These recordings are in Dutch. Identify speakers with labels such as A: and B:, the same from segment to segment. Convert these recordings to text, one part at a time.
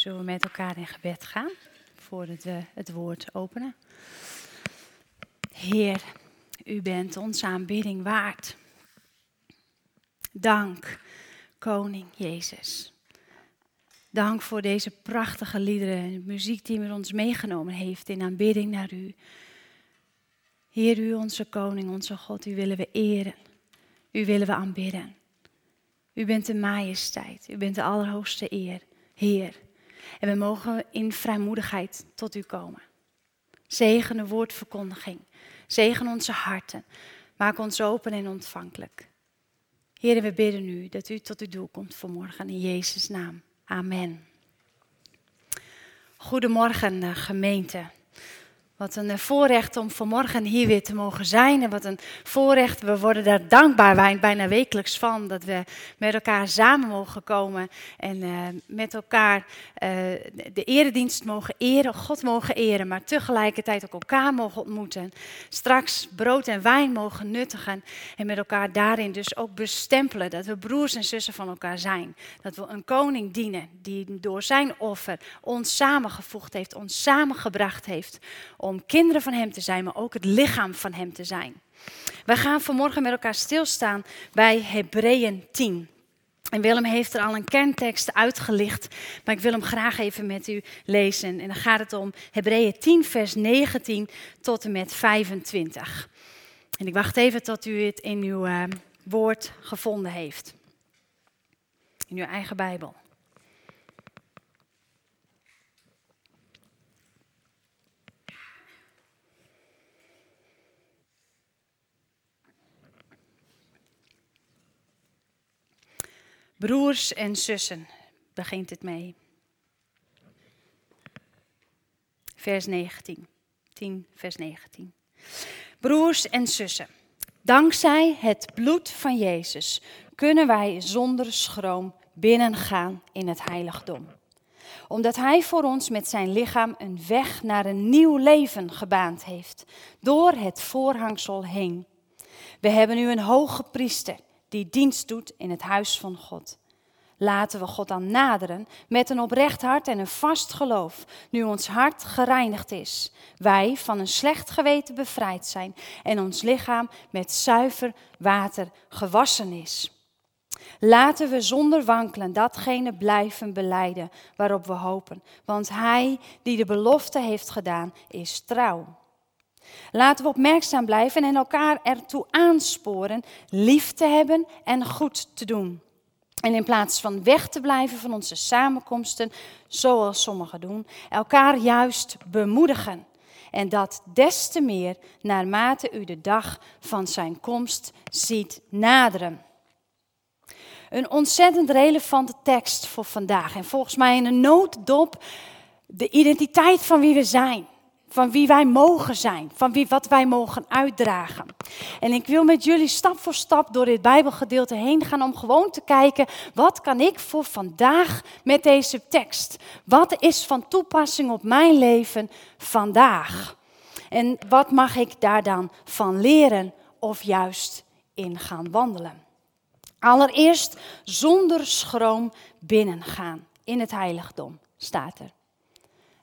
A: Zullen we met elkaar in gebed gaan voordat we het woord openen? Heer, u bent onze aanbidding waard. Dank, Koning Jezus. Dank voor deze prachtige liederen en muziek die u ons meegenomen heeft in aanbidding naar u. Heer, u onze Koning, onze God, u willen we eren. U willen we aanbidden. U bent de majesteit, u bent de allerhoogste eer, Heer. En we mogen in vrijmoedigheid tot u komen. Zegen de woordverkondiging. Zegen onze harten. Maak ons open en ontvankelijk. Heer, we bidden u dat u tot uw doel komt vanmorgen in Jezus' naam. Amen. Goedemorgen, eh, gemeente. Wat een eh, voorrecht om vanmorgen hier weer te mogen zijn. En wat een voorrecht. We worden daar dankbaar bijna wekelijks van. Dat we met elkaar samen mogen komen. En uh, met elkaar uh, de eredienst mogen eren. God mogen eren. Maar tegelijkertijd ook elkaar mogen ontmoeten. Straks brood en wijn mogen nuttigen. En met elkaar daarin dus ook bestempelen. Dat we broers en zussen van elkaar zijn. Dat we een koning dienen. Die door zijn offer ons samengevoegd heeft. Ons samengebracht heeft om kinderen van Hem te zijn, maar ook het lichaam van Hem te zijn. We gaan vanmorgen met elkaar stilstaan bij Hebreeën 10. En Willem heeft er al een kerntekst uitgelicht, maar ik wil hem graag even met u lezen. En dan gaat het om Hebreeën 10, vers 19 tot en met 25. En ik wacht even tot u het in uw uh, woord gevonden heeft. In uw eigen Bijbel. Broers en zussen, begint het mee. Vers 19. 10, vers 19. Broers en zussen, dankzij het bloed van Jezus kunnen wij zonder schroom binnengaan in het heiligdom. Omdat Hij voor ons met zijn lichaam een weg naar een nieuw leven gebaand heeft, door het voorhangsel heen. We hebben nu een hoge priester die dienst doet in het huis van God. Laten we God dan naderen met een oprecht hart en een vast geloof, nu ons hart gereinigd is. Wij van een slecht geweten bevrijd zijn en ons lichaam met zuiver water gewassen is. Laten we zonder wankelen datgene blijven beleiden waarop we hopen, want Hij die de belofte heeft gedaan is trouw. Laten we opmerkzaam blijven en elkaar ertoe aansporen lief te hebben en goed te doen. En in plaats van weg te blijven van onze samenkomsten, zoals sommigen doen, elkaar juist bemoedigen. En dat des te meer naarmate u de dag van zijn komst ziet naderen. Een ontzettend relevante tekst voor vandaag. En volgens mij in een nooddop de identiteit van wie we zijn van wie wij mogen zijn, van wie, wat wij mogen uitdragen. En ik wil met jullie stap voor stap door dit Bijbelgedeelte heen gaan om gewoon te kijken, wat kan ik voor vandaag met deze tekst? Wat is van toepassing op mijn leven vandaag? En wat mag ik daar dan van leren of juist in gaan wandelen? Allereerst zonder schroom binnengaan in het heiligdom, staat er.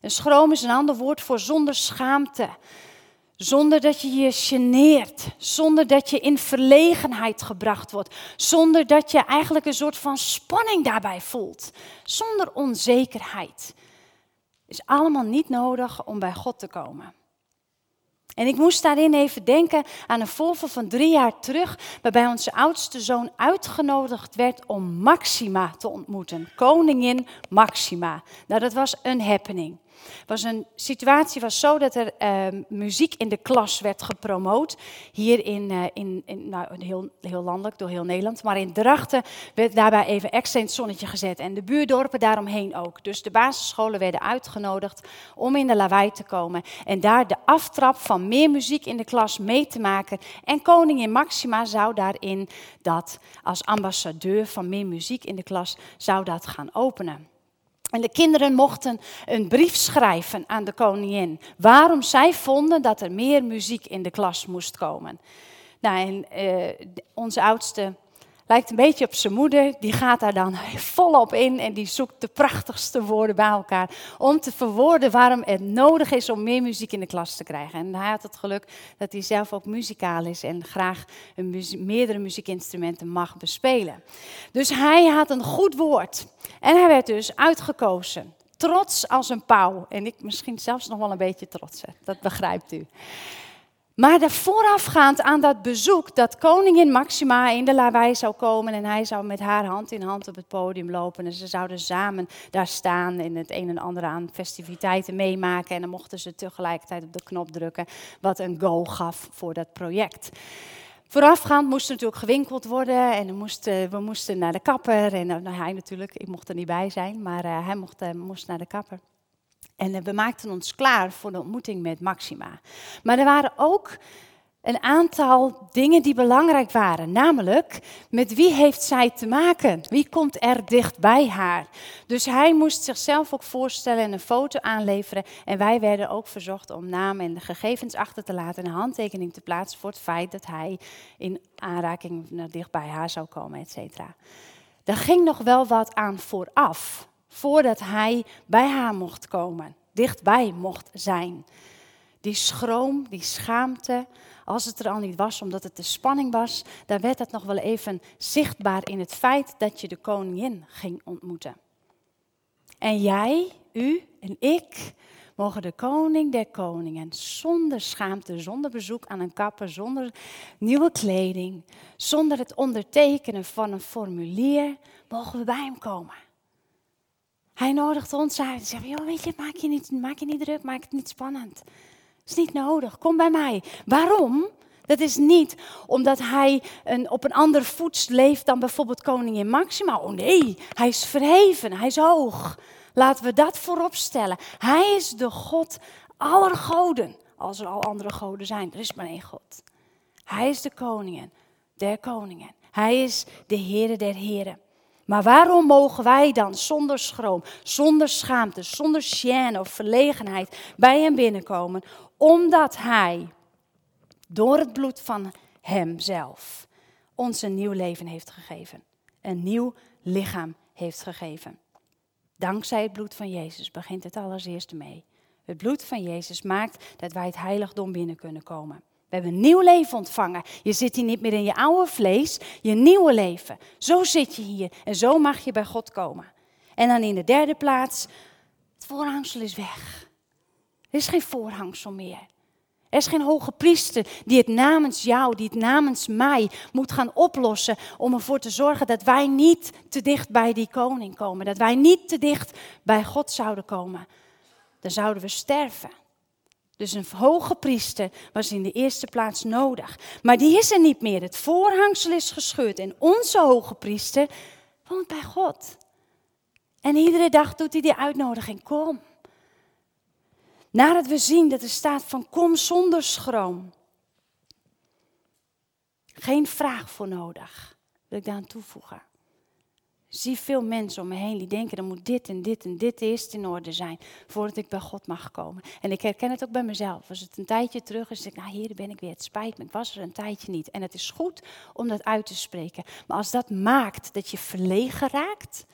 A: Schroom is een ander woord voor zonder schaamte. Zonder dat je je geneert. Zonder dat je in verlegenheid gebracht wordt. Zonder dat je eigenlijk een soort van spanning daarbij voelt. Zonder onzekerheid. Is allemaal niet nodig om bij God te komen. En ik moest daarin even denken aan een voorval van drie jaar terug, waarbij onze oudste zoon uitgenodigd werd om Maxima te ontmoeten. Koningin Maxima. Nou, dat was een happening was een situatie was zo dat er uh, muziek in de klas werd gepromoot. Hier in, uh, in, in nou, heel, heel landelijk, door heel Nederland. Maar in Drachten werd daarbij even extra in het zonnetje gezet. En de buurdorpen daaromheen ook. Dus de basisscholen werden uitgenodigd om in de lawaai te komen. En daar de aftrap van meer muziek in de klas mee te maken. En koningin Maxima zou daarin dat als ambassadeur van meer muziek in de klas zou dat gaan openen. En de kinderen mochten een brief schrijven aan de koningin. Waarom zij vonden dat er meer muziek in de klas moest komen. Nou, en uh, onze oudste Lijkt een beetje op zijn moeder. Die gaat daar dan volop in en die zoekt de prachtigste woorden bij elkaar. Om te verwoorden waarom het nodig is om meer muziek in de klas te krijgen. En hij had het geluk dat hij zelf ook muzikaal is en graag meerdere muziekinstrumenten mag bespelen. Dus hij had een goed woord. En hij werd dus uitgekozen. Trots als een pauw. En ik misschien zelfs nog wel een beetje trots. Dat begrijpt u. Maar de voorafgaand aan dat bezoek, dat koningin Maxima in de lawaai zou komen en hij zou met haar hand in hand op het podium lopen en ze zouden samen daar staan en het een en ander aan festiviteiten meemaken en dan mochten ze tegelijkertijd op de knop drukken wat een go gaf voor dat project. Voorafgaand moest er natuurlijk gewinkeld worden en we moesten, we moesten naar de kapper en nou, hij natuurlijk, ik mocht er niet bij zijn, maar uh, hij mocht, moest naar de kapper. En we maakten ons klaar voor de ontmoeting met Maxima. Maar er waren ook een aantal dingen die belangrijk waren. Namelijk, met wie heeft zij te maken? Wie komt er dicht bij haar? Dus hij moest zichzelf ook voorstellen en een foto aanleveren. En wij werden ook verzocht om naam en gegevens achter te laten en een handtekening te plaatsen voor het feit dat hij in aanraking naar dicht bij haar zou komen, et cetera. Daar ging nog wel wat aan vooraf voordat hij bij haar mocht komen, dichtbij mocht zijn. Die schroom, die schaamte, als het er al niet was omdat het de spanning was, dan werd dat nog wel even zichtbaar in het feit dat je de koningin ging ontmoeten. En jij, u en ik mogen de koning der koningen zonder schaamte, zonder bezoek aan een kapper, zonder nieuwe kleding, zonder het ondertekenen van een formulier, mogen we bij hem komen. Hij nodigt ons uit en zegt, joh, weet je, maak je, niet, maak je niet druk, maak het niet spannend. Het is niet nodig, kom bij mij. Waarom? Dat is niet omdat hij een, op een ander voet leeft dan bijvoorbeeld koningin Maxima. Oh nee, hij is verheven, hij is hoog. Laten we dat voorop stellen. Hij is de God aller goden. Als er al andere goden zijn, er is maar één God. Hij is de koningin der koningen. Hij is de Heere der heren. Maar waarom mogen wij dan zonder schroom, zonder schaamte, zonder gêne of verlegenheid bij hem binnenkomen? Omdat hij door het bloed van hemzelf ons een nieuw leven heeft gegeven. Een nieuw lichaam heeft gegeven. Dankzij het bloed van Jezus begint het allereerste mee. Het bloed van Jezus maakt dat wij het heiligdom binnen kunnen komen. We hebben een nieuw leven ontvangen. Je zit hier niet meer in je oude vlees, je nieuwe leven. Zo zit je hier en zo mag je bij God komen. En dan in de derde plaats, het voorhangsel is weg. Er is geen voorhangsel meer. Er is geen hoge priester die het namens jou, die het namens mij moet gaan oplossen om ervoor te zorgen dat wij niet te dicht bij die koning komen. Dat wij niet te dicht bij God zouden komen. Dan zouden we sterven. Dus een hoge priester was in de eerste plaats nodig. Maar die is er niet meer. Het voorhangsel is gescheurd. En onze hoge priester woont bij God. En iedere dag doet hij die uitnodiging: kom. Nadat we zien dat er staat van kom zonder schroom. Geen vraag voor nodig, wil ik daar aan toevoegen zie veel mensen om me heen die denken, dan moet dit en dit en dit eerst in orde zijn voordat ik bij God mag komen. En ik herken het ook bij mezelf. Als het een tijdje terug is, zeg ik, nou hier ben ik weer, het spijt me, ik was er een tijdje niet. En het is goed om dat uit te spreken. Maar als dat maakt dat je verlegen raakt,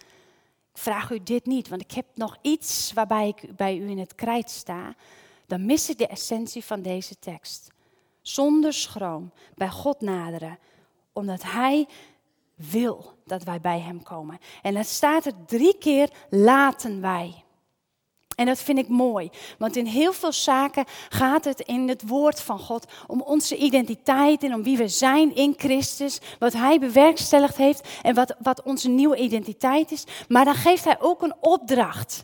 A: ik vraag u dit niet, want ik heb nog iets waarbij ik bij u in het krijt sta, dan mis ik de essentie van deze tekst. Zonder schroom bij God naderen, omdat Hij wil dat wij bij Hem komen. En het staat er drie keer, laten wij. En dat vind ik mooi, want in heel veel zaken gaat het in het woord van God om onze identiteit en om wie we zijn in Christus, wat Hij bewerkstelligd heeft en wat, wat onze nieuwe identiteit is. Maar dan geeft Hij ook een opdracht.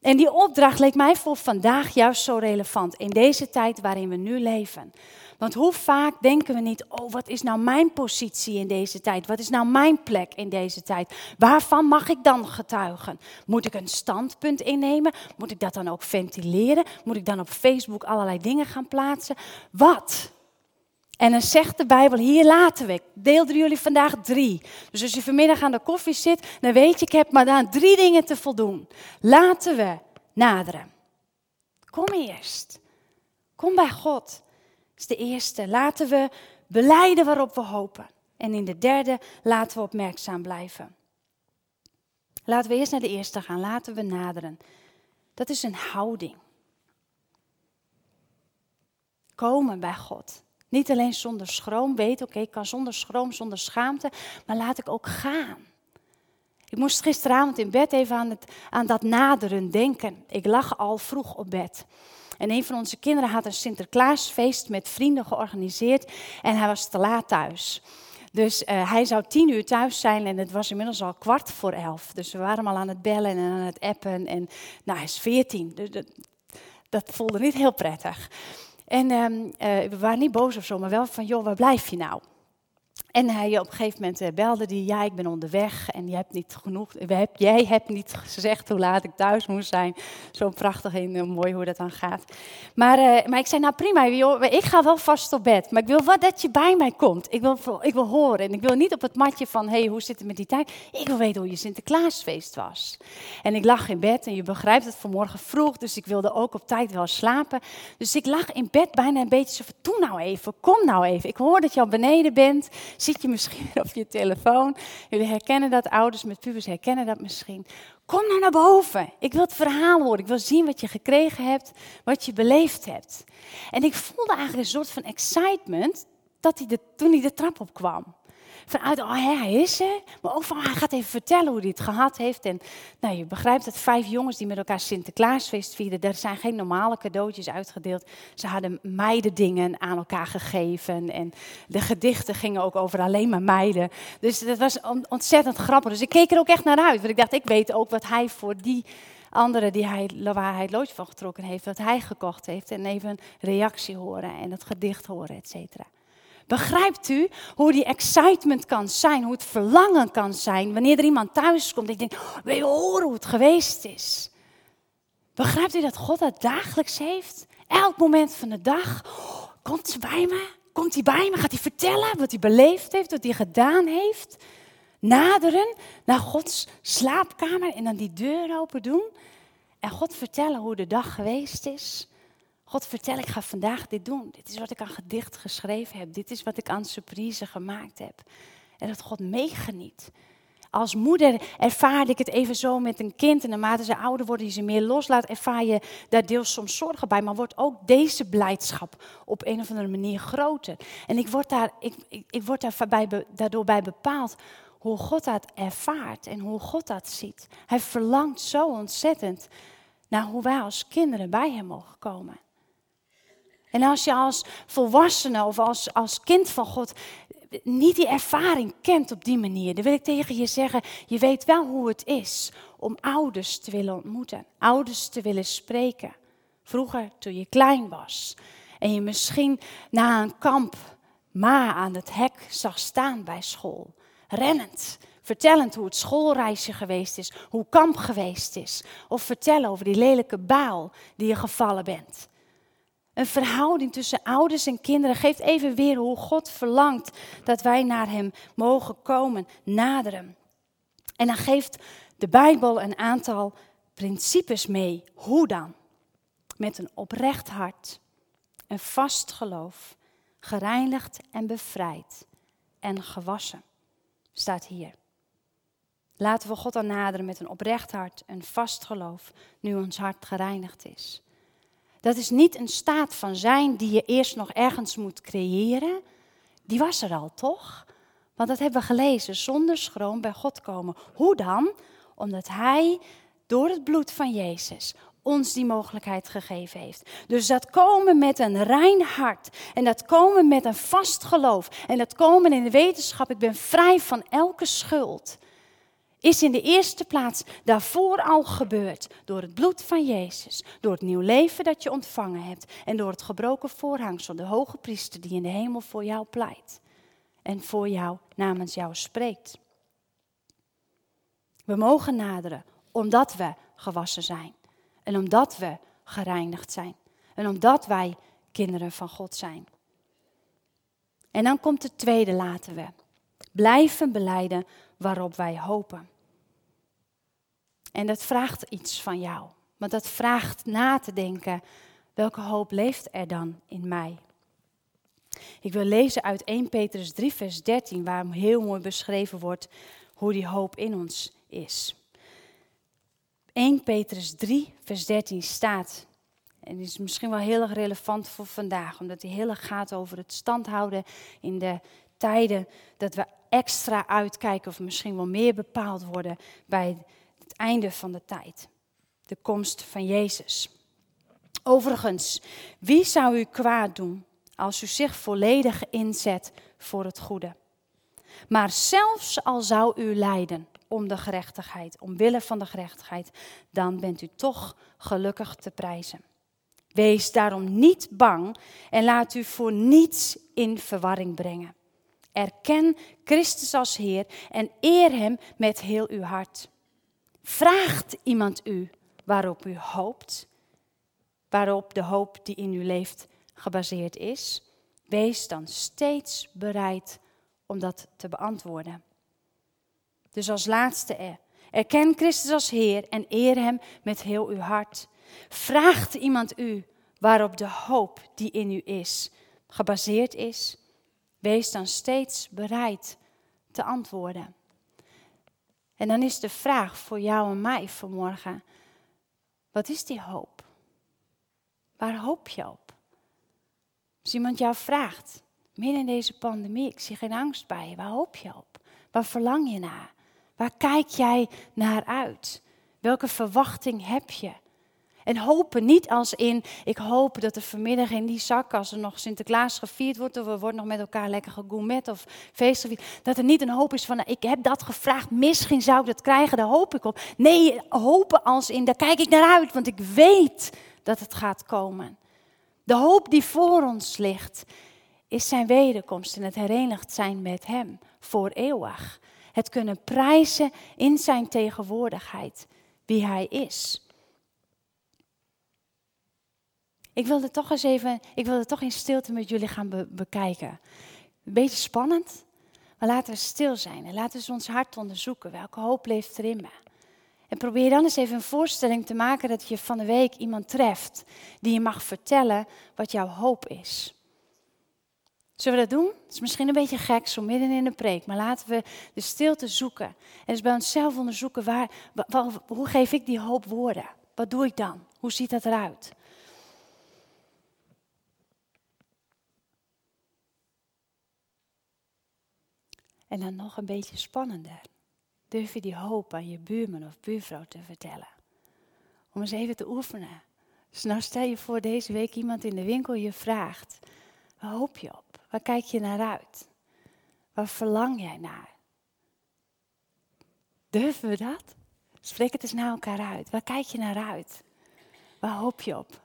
A: En die opdracht leek mij voor vandaag juist zo relevant in deze tijd waarin we nu leven. Want hoe vaak denken we niet, oh wat is nou mijn positie in deze tijd? Wat is nou mijn plek in deze tijd? Waarvan mag ik dan getuigen? Moet ik een standpunt innemen? Moet ik dat dan ook ventileren? Moet ik dan op Facebook allerlei dingen gaan plaatsen? Wat? En dan zegt de Bijbel, hier laten we. Deelde jullie vandaag drie. Dus als je vanmiddag aan de koffie zit, dan weet je, ik heb maar aan drie dingen te voldoen. Laten we naderen. Kom eerst. Kom bij God is de eerste. Laten we beleiden waarop we hopen. En in de derde laten we opmerkzaam blijven. Laten we eerst naar de eerste gaan. Laten we naderen. Dat is een houding. Komen bij God. Niet alleen zonder schroom, weet oké, ik kan zonder schroom, zonder schaamte, maar laat ik ook gaan. Ik moest gisteravond in bed even aan, het, aan dat naderen denken. Ik lag al vroeg op bed. En een van onze kinderen had een Sinterklaasfeest met vrienden georganiseerd en hij was te laat thuis. Dus uh, hij zou tien uur thuis zijn en het was inmiddels al kwart voor elf. Dus we waren al aan het bellen en aan het appen. En nou, hij is veertien, dus dat, dat voelde niet heel prettig. En um, uh, we waren niet boos of zo, maar wel van, joh, waar blijf je nou? En hij op een gegeven moment uh, belde hij, ja, ik ben onderweg en je hebt niet genoeg, jij hebt niet gezegd hoe laat ik thuis moest zijn. Zo prachtig en uh, mooi hoe dat dan gaat. Maar, uh, maar ik zei, nou prima, ik ga wel vast op bed, maar ik wil wel dat je bij mij komt. Ik wil, ik wil horen en ik wil niet op het matje van, hé, hey, hoe zit het met die tijd? Ik wil weten hoe je Sinterklaasfeest was. En ik lag in bed en je begrijpt het vanmorgen vroeg, dus ik wilde ook op tijd wel slapen. Dus ik lag in bed bijna een beetje zo van, doe nou even, kom nou even. Ik hoor dat je al beneden bent Zit je misschien op je telefoon? Jullie herkennen dat, ouders met pubers herkennen dat misschien. Kom nou naar boven. Ik wil het verhaal horen. Ik wil zien wat je gekregen hebt, wat je beleefd hebt. En ik voelde eigenlijk een soort van excitement dat hij toen hij de trap opkwam vanuit, oh hij is er. Maar ook van, hij gaat even vertellen hoe hij het gehad heeft. En nou, je begrijpt dat vijf jongens die met elkaar Sinterklaasfeest vierden, daar zijn geen normale cadeautjes uitgedeeld. Ze hadden meidendingen aan elkaar gegeven. En de gedichten gingen ook over alleen maar meiden. Dus dat was ontzettend grappig. Dus ik keek er ook echt naar uit. Want ik dacht, ik weet ook wat hij voor die anderen die hij, waar hij het loodje van getrokken heeft, wat hij gekocht heeft. En even een reactie horen en het gedicht horen, et cetera. Begrijpt u hoe die excitement kan zijn, hoe het verlangen kan zijn wanneer er iemand thuis komt denkt, oh, wil je horen hoe het geweest is? Begrijpt u dat God dat dagelijks heeft? Elk moment van de dag. komt hij bij me? Komt hij bij me? Gaat hij vertellen wat hij beleefd heeft, wat hij gedaan heeft? Naderen naar Gods slaapkamer en dan die deur open doen. En God vertellen hoe de dag geweest is. God, vertel, ik ga vandaag dit doen. Dit is wat ik aan gedicht geschreven heb. Dit is wat ik aan surprise gemaakt heb. En dat God meegeniet. Als moeder ervaar ik het even zo met een kind. En naarmate ze ouder worden, die ze meer loslaat, ervaar je daar deels soms zorgen bij. Maar wordt ook deze blijdschap op een of andere manier groter. En ik word, daar, ik, ik, word daar bij, daardoor bij bepaald hoe God dat ervaart en hoe God dat ziet. Hij verlangt zo ontzettend naar hoe wij als kinderen bij hem mogen komen. En als je als volwassene of als, als kind van God niet die ervaring kent op die manier, dan wil ik tegen je zeggen, je weet wel hoe het is om ouders te willen ontmoeten, ouders te willen spreken. Vroeger, toen je klein was en je misschien na een kamp ma aan het hek zag staan bij school, rennend, vertellend hoe het schoolreisje geweest is, hoe kamp geweest is, of vertellen over die lelijke baal die je gevallen bent. Een verhouding tussen ouders en kinderen geeft even weer hoe God verlangt dat wij naar Hem mogen komen, naderen. En dan geeft de Bijbel een aantal principes mee. Hoe dan? Met een oprecht hart, een vast geloof, gereinigd en bevrijd en gewassen, staat hier. Laten we God dan naderen met een oprecht hart, een vast geloof, nu ons hart gereinigd is. Dat is niet een staat van zijn die je eerst nog ergens moet creëren. Die was er al, toch? Want dat hebben we gelezen, zonder schroom bij God komen. Hoe dan? Omdat Hij door het bloed van Jezus ons die mogelijkheid gegeven heeft. Dus dat komen met een rein hart en dat komen met een vast geloof en dat komen in de wetenschap, ik ben vrij van elke schuld is in de eerste plaats daarvoor al gebeurd. Door het bloed van Jezus, door het nieuw leven dat je ontvangen hebt en door het gebroken voorhangsel, de hoge priester die in de hemel voor jou pleit en voor jou namens jou spreekt. We mogen naderen omdat we gewassen zijn en omdat we gereinigd zijn en omdat wij kinderen van God zijn. En dan komt het tweede laten we. Blijven beleiden waarop wij hopen. En dat vraagt iets van jou. Want dat vraagt na te denken, welke hoop leeft er dan in mij? Ik wil lezen uit 1 Petrus 3, vers 13, waar heel mooi beschreven wordt hoe die hoop in ons is. 1 Petrus 3, vers 13 staat, en is misschien wel heel erg relevant voor vandaag, omdat die heel erg gaat over het standhouden in de tijden dat we extra uitkijken of misschien wel meer bepaald worden bij het einde van de tijd. De komst van Jezus. Overigens, wie zou u kwaad doen als u zich volledig inzet voor het goede? Maar zelfs al zou u lijden om de gerechtigheid, omwille van de gerechtigheid, dan bent u toch gelukkig te prijzen. Wees daarom niet bang en laat u voor niets in verwarring brengen. Erken Christus als Heer en eer Hem met heel uw hart. Vraagt iemand u waarop u hoopt, waarop de hoop die in u leeft gebaseerd is? Wees dan steeds bereid om dat te beantwoorden. Dus als laatste er. Erken Christus als Heer en eer Hem met heel uw hart. Vraagt iemand u waarop de hoop die in u is gebaseerd is? Wees dan steeds bereid te antwoorden. En dan is de vraag voor jou en mij vanmorgen: wat is die hoop? Waar hoop je op? Als iemand jou vraagt, midden in deze pandemie, ik zie geen angst bij je, waar hoop je op? Waar verlang je naar? Waar kijk jij naar uit? Welke verwachting heb je? En hopen niet als in, ik hoop dat er vanmiddag in die er nog Sinterklaas gevierd wordt, of er wordt nog met elkaar lekker gegourmet of feest dat er niet een hoop is van, ik heb dat gevraagd, misschien zou ik dat krijgen, daar hoop ik op. Nee, hopen als in, daar kijk ik naar uit, want ik weet dat het gaat komen. De hoop die voor ons ligt, is zijn wederkomst en het herenigd zijn met hem voor eeuwig. Het kunnen prijzen in zijn tegenwoordigheid, wie hij is. Ik wilde toch eens even, ik wilde toch in stilte met jullie gaan bekijken. Een beetje spannend, maar laten we stil zijn en laten we ons hart onderzoeken. Welke hoop leeft er in me? En probeer dan eens even een voorstelling te maken dat je van de week iemand treft die je mag vertellen wat jouw hoop is. Zullen we dat doen? Het is misschien een beetje gek, zo midden in de preek, maar laten we de stilte zoeken. En dus bij onszelf onderzoeken, waar, hoe geef ik die hoop woorden? Wat doe ik dan? Hoe ziet dat eruit? En dan nog een beetje spannender. Durf je die hoop aan je buurman of buurvrouw te vertellen? Om eens even te oefenen. Dus nou stel je voor deze week iemand in de winkel je vraagt. Waar hoop je op? Waar kijk je naar uit? Waar verlang jij naar? Durven we dat? Spreek het eens naar elkaar uit. Waar kijk je naar uit? Waar hoop je op?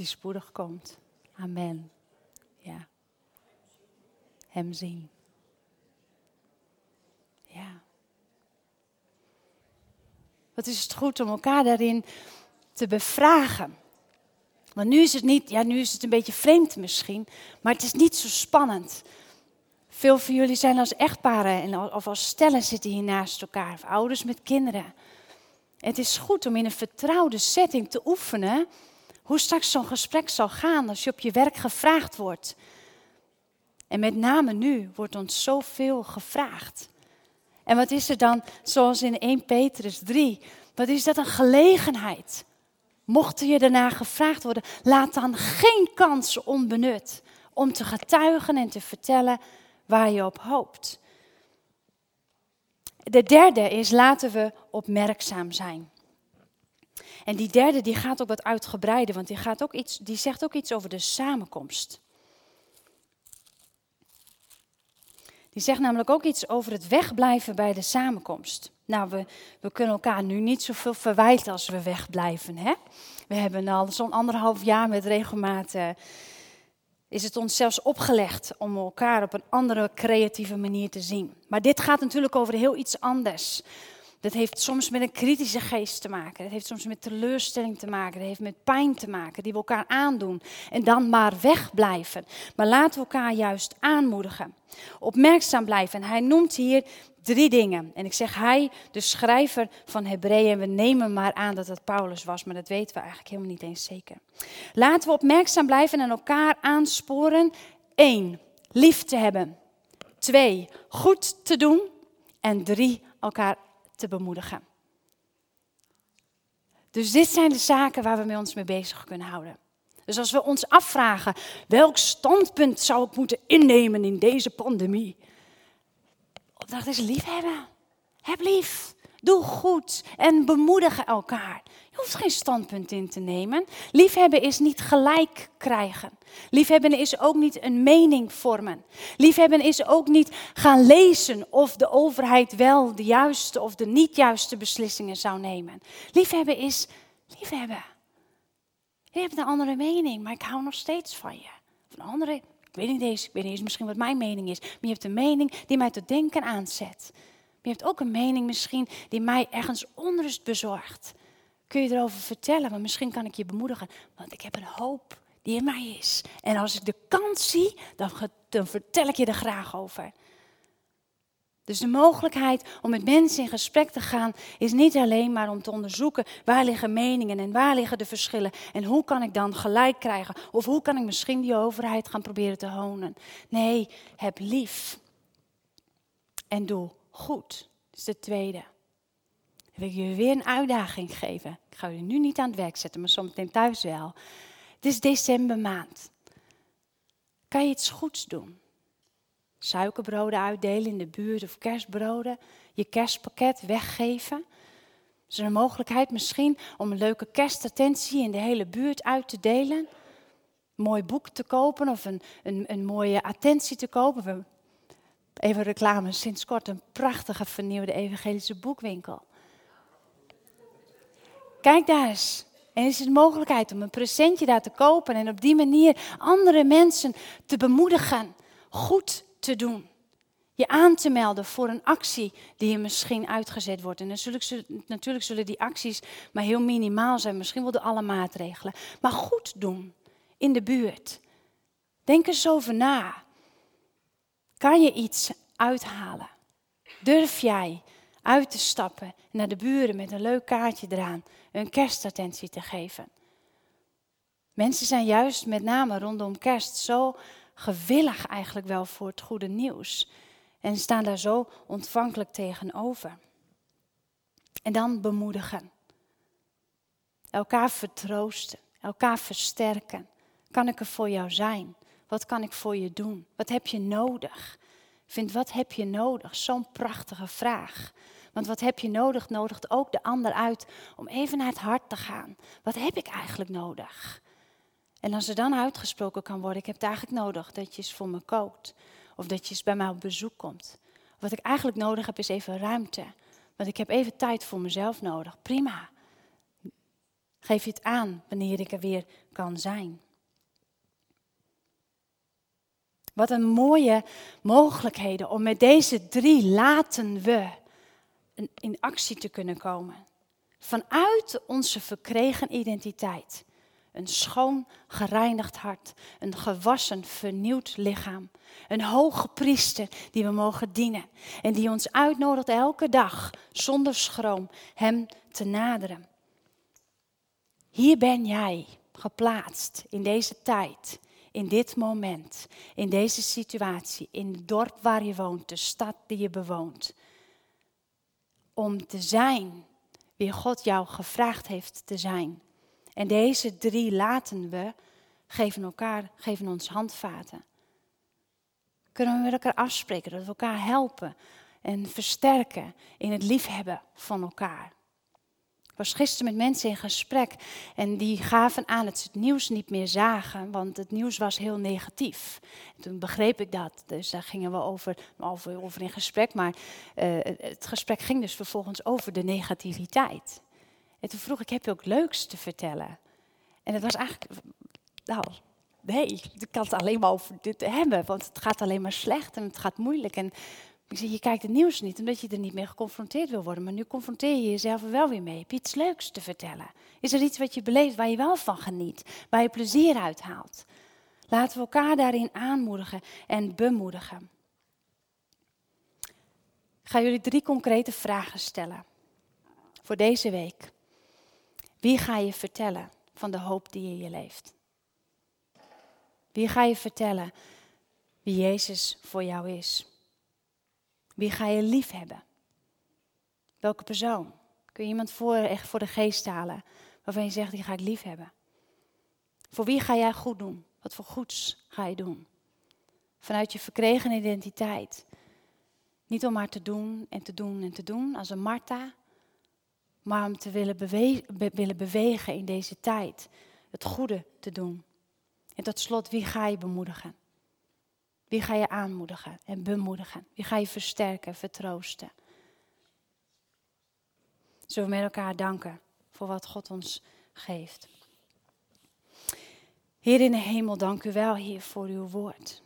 A: Die spoedig komt. Amen. Ja. Hem zien. Ja. Wat is het goed om elkaar daarin te bevragen? Want nu is het niet, ja, nu is het een beetje vreemd misschien, maar het is niet zo spannend. Veel van jullie zijn als echtparen of als stellen zitten hier naast elkaar, of ouders met kinderen. Het is goed om in een vertrouwde setting te oefenen hoe straks zo'n gesprek zal gaan als je op je werk gevraagd wordt. En met name nu wordt ons zoveel gevraagd. En wat is er dan, zoals in 1 Petrus 3, wat is dat een gelegenheid? Mocht je daarna gevraagd worden, laat dan geen kans onbenut om te getuigen en te vertellen waar je op hoopt. De derde is laten we opmerkzaam zijn. En die derde die gaat ook wat uitgebreider, want die, gaat ook iets, die zegt ook iets over de samenkomst. Die zegt namelijk ook iets over het wegblijven bij de samenkomst. Nou, we, we kunnen elkaar nu niet zoveel verwijten als we wegblijven. Hè? We hebben al zo'n anderhalf jaar met regelmaat. Uh, is het ons zelfs opgelegd om elkaar op een andere creatieve manier te zien. Maar dit gaat natuurlijk over heel iets anders. Dat heeft soms met een kritische geest te maken. Dat heeft soms met teleurstelling te maken. Dat heeft met pijn te maken die we elkaar aandoen. En dan maar wegblijven. Maar laten we elkaar juist aanmoedigen. Opmerkzaam blijven. En hij noemt hier drie dingen. En ik zeg hij, de schrijver van Hebreeën. We nemen maar aan dat het Paulus was. Maar dat weten we eigenlijk helemaal niet eens zeker. Laten we opmerkzaam blijven en elkaar aansporen. Eén, lief te hebben. Twee, goed te doen. En drie, elkaar te bemoedigen. Dus dit zijn de zaken waar we met ons mee bezig kunnen houden. Dus als we ons afvragen, welk standpunt zou ik moeten innemen in deze pandemie? Opdracht is liefhebben. Heb lief. Doe goed en bemoedig elkaar. Je hoeft geen standpunt in te nemen. Liefhebben is niet gelijk krijgen. Liefhebben is ook niet een mening vormen. Liefhebben is ook niet gaan lezen of de overheid wel de juiste of de niet juiste beslissingen zou nemen. Liefhebben is liefhebben. Je hebt een andere mening, maar ik hou nog steeds van je. Of een andere, ik weet niet eens, ik weet niet eens misschien wat mijn mening is, maar je hebt een mening die mij tot denken aanzet. Je hebt ook een mening misschien die mij ergens onrust bezorgt. Kun je erover vertellen, maar misschien kan ik je bemoedigen, want ik heb een hoop die in mij is. En als ik de kans zie, dan, dan vertel ik je er graag over. Dus de mogelijkheid om met mensen in gesprek te gaan is niet alleen maar om te onderzoeken waar liggen meningen en waar liggen de verschillen en hoe kan ik dan gelijk krijgen of hoe kan ik misschien die overheid gaan proberen te honen. Nee, heb lief en doe goed. Dat is de tweede. Dan wil ik je weer een uitdaging geven. Ik ga je nu niet aan het werk zetten, maar zometeen thuis wel. Het is decembermaand. Kan je iets goeds doen? Suikerbroden uitdelen in de buurt of kerstbroden. Je kerstpakket weggeven. Is er een mogelijkheid misschien om een leuke kerstattentie in de hele buurt uit te delen? Mooi boek te kopen of een, een, een mooie attentie te kopen. Even reclame, sinds kort een prachtige vernieuwde evangelische boekwinkel. Kijk daar eens. En is het mogelijkheid om een presentje daar te kopen en op die manier andere mensen te bemoedigen, goed te doen. Je aan te melden voor een actie die er misschien uitgezet wordt. En natuurlijk, zullen die acties maar heel minimaal zijn, misschien wel alle maatregelen. Maar goed doen in de buurt. Denk eens over na. Kan je iets uithalen? Durf jij uit te stappen naar de buren met een leuk kaartje eraan, een kerstattentie te geven? Mensen zijn juist met name rondom kerst zo gewillig eigenlijk wel voor het goede nieuws en staan daar zo ontvankelijk tegenover. En dan bemoedigen. Elkaar vertroosten, elkaar versterken. Kan ik er voor jou zijn? Wat kan ik voor je doen? Wat heb je nodig? Vind, wat heb je nodig? Zo'n prachtige vraag. Want wat heb je nodig, nodigt ook de ander uit om even naar het hart te gaan. Wat heb ik eigenlijk nodig? En als er dan uitgesproken kan worden, ik heb het eigenlijk nodig dat je eens voor me kookt. Of dat je eens bij mij op bezoek komt. Wat ik eigenlijk nodig heb is even ruimte. Want ik heb even tijd voor mezelf nodig. Prima. Geef je het aan wanneer ik er weer kan zijn. Wat een mooie mogelijkheden om met deze drie laten we in actie te kunnen komen. Vanuit onze verkregen identiteit. Een schoon, gereinigd hart. Een gewassen, vernieuwd lichaam. Een hoge priester die we mogen dienen. En die ons uitnodigt elke dag, zonder schroom, Hem te naderen. Hier ben jij geplaatst in deze tijd in dit moment, in deze situatie, in het dorp waar je woont, de stad die je bewoont. Om te zijn wie God jou gevraagd heeft te zijn. En deze drie laten we, geven elkaar, geven ons handvaten. Kunnen we met elkaar afspreken, dat we elkaar helpen en versterken in het liefhebben van elkaar was gisteren met mensen in gesprek en die gaven aan dat ze het nieuws niet meer zagen, want het nieuws was heel negatief. En toen begreep ik dat, dus daar gingen we over, over, in gesprek, maar uh, het gesprek ging dus vervolgens over de negativiteit. En toen vroeg ik, heb je ook leuks te vertellen? En het was eigenlijk, nou, nee, ik kan het alleen maar over dit hebben, want het gaat alleen maar slecht en het gaat moeilijk. En Ik zeg, je kijkt het nieuws niet omdat je er niet mee geconfronteerd wil worden. Maar nu confronteer je jezelf er wel weer mee. Heb je iets leuks te vertellen? Is er iets wat je beleeft waar je wel van geniet? Waar je plezier uit haalt? Laten we elkaar daarin aanmoedigen en bemoedigen. Ik ga jullie drie concrete vragen stellen voor deze week. Wie ga je vertellen van de hoop die in je leeft? Wie ga je vertellen wie Jezus voor jou is? Wie ga je lief hebben? Welke persoon? Kun je iemand voor, echt voor de geest halen waarvan je zegt, die ga ik lief hebben? Voor wie ga jij goed doen? Wat voor goeds ga je doen? Vanuit je verkregen identiteit. Niet om maar te doen en te doen en te doen als een Martha, maar om te willen, willen bewegen in deze tijd. Het goede te doen. En tot slot, wie ga je bemoedigen? Wie ga je aanmoedigen en bemoedigen? Wie ga je versterken, vertroosten? Zullen we met elkaar danken voor wat God ons geeft? Heer in de hemel, dank u wel, Heer, voor uw woord.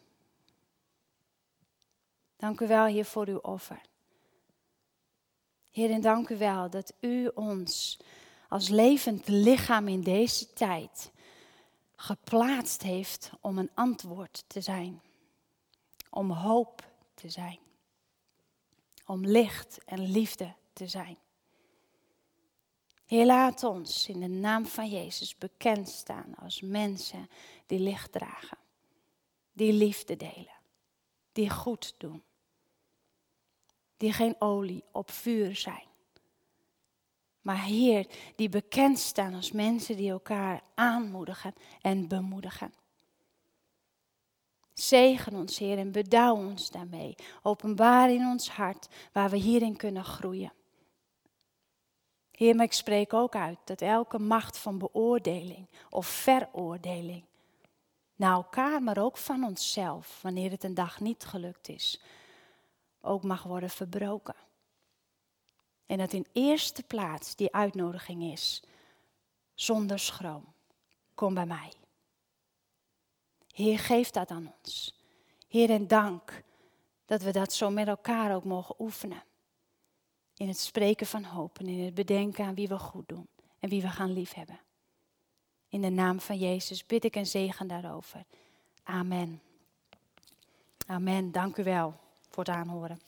A: Dank u wel, Heer, voor uw offer. Heer, en dank u wel dat u ons als levend lichaam in deze tijd geplaatst heeft om een antwoord te zijn. Om hoop te zijn. Om licht en liefde te zijn. Heer, laat ons in de naam van Jezus bekend staan als mensen die licht dragen. Die liefde delen. Die goed doen die geen olie op vuur zijn. Maar Heer, die bekend staan als mensen die elkaar aanmoedigen en bemoedigen. Zegen ons, Heer, en bedouw ons daarmee. Openbaar in ons hart waar we hierin kunnen groeien. Heer, maar ik spreek ook uit dat elke macht van beoordeling of veroordeling naar elkaar, maar ook van onszelf, wanneer het een dag niet gelukt is, ook mag worden verbroken. En dat in eerste plaats die uitnodiging is, zonder schroom, kom bij mij. Heer, geef dat aan ons. Heer, en dank dat we dat zo met elkaar ook mogen oefenen. In het spreken van hoop en in het bedenken aan wie we goed doen en wie we gaan liefhebben. In de naam van Jezus bid ik en zegen daarover. Amen. Amen. Dank u wel voor het aanhoren.